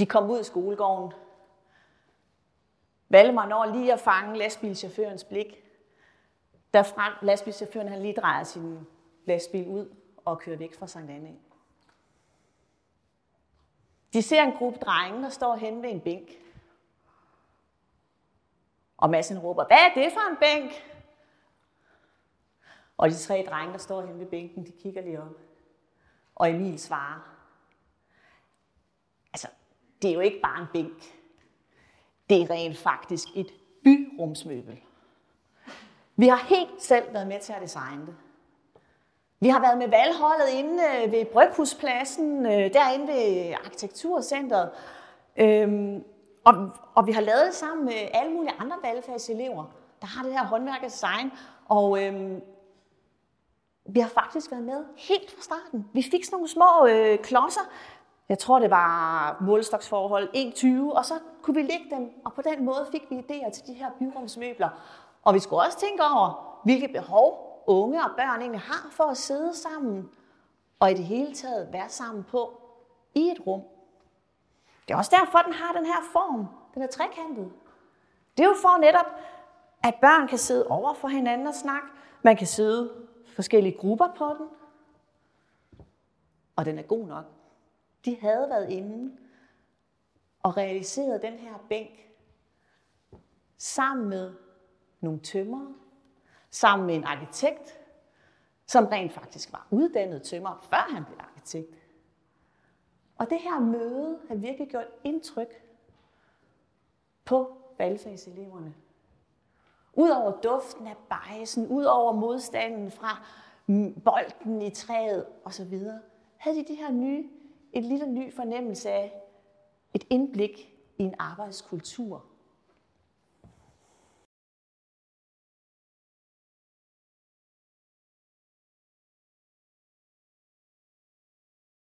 De kom ud af skolegården. Valdemar når lige at fange lastbilchaufførens blik. Da fra lastbilchaufføren han lige drejer sin lastbil ud og kører væk fra Sankt Anne. De ser en gruppe drenge, der står hen ved en bænk. Og Madsen råber, hvad er det for en bænk? Og de tre drenge, der står hen ved bænken, de kigger lige op. Og Emil svarer, altså, det er jo ikke bare en bænk. Det er rent faktisk et byrumsmøbel. Vi har helt selv været med til at designe det. Vi har været med valgholdet inde øh, ved Bryghuspladsen, øh, derinde ved Arkitekturcentret. Øhm, og, og vi har lavet det sammen med alle mulige andre valgfagselever, der har det her håndværk og design. Og øhm, vi har faktisk været med helt fra starten. Vi fik sådan nogle små øh, klodser. Jeg tror, det var målestoksforhold 1,20, og så kunne vi lægge dem, og på den måde fik vi idéer til de her byrumsmøbler. Og vi skulle også tænke over, hvilke behov unge og børn egentlig har for at sidde sammen, og i det hele taget være sammen på i et rum. Det er også derfor, den har den her form. Den er trekantet. Det er jo for netop, at børn kan sidde over for hinanden og snakke. Man kan sidde forskellige grupper på den. Og den er god nok. De havde været inde og realiseret den her bænk sammen med nogle tømmer, sammen med en arkitekt, som rent faktisk var uddannet tømmer, før han blev arkitekt. Og det her møde har virkelig gjort indtryk på valgfagseleverne. Udover duften af bejsen, udover modstanden fra bolden i træet osv., havde de de her nye, et lille ny fornemmelse af et indblik i en arbejdskultur.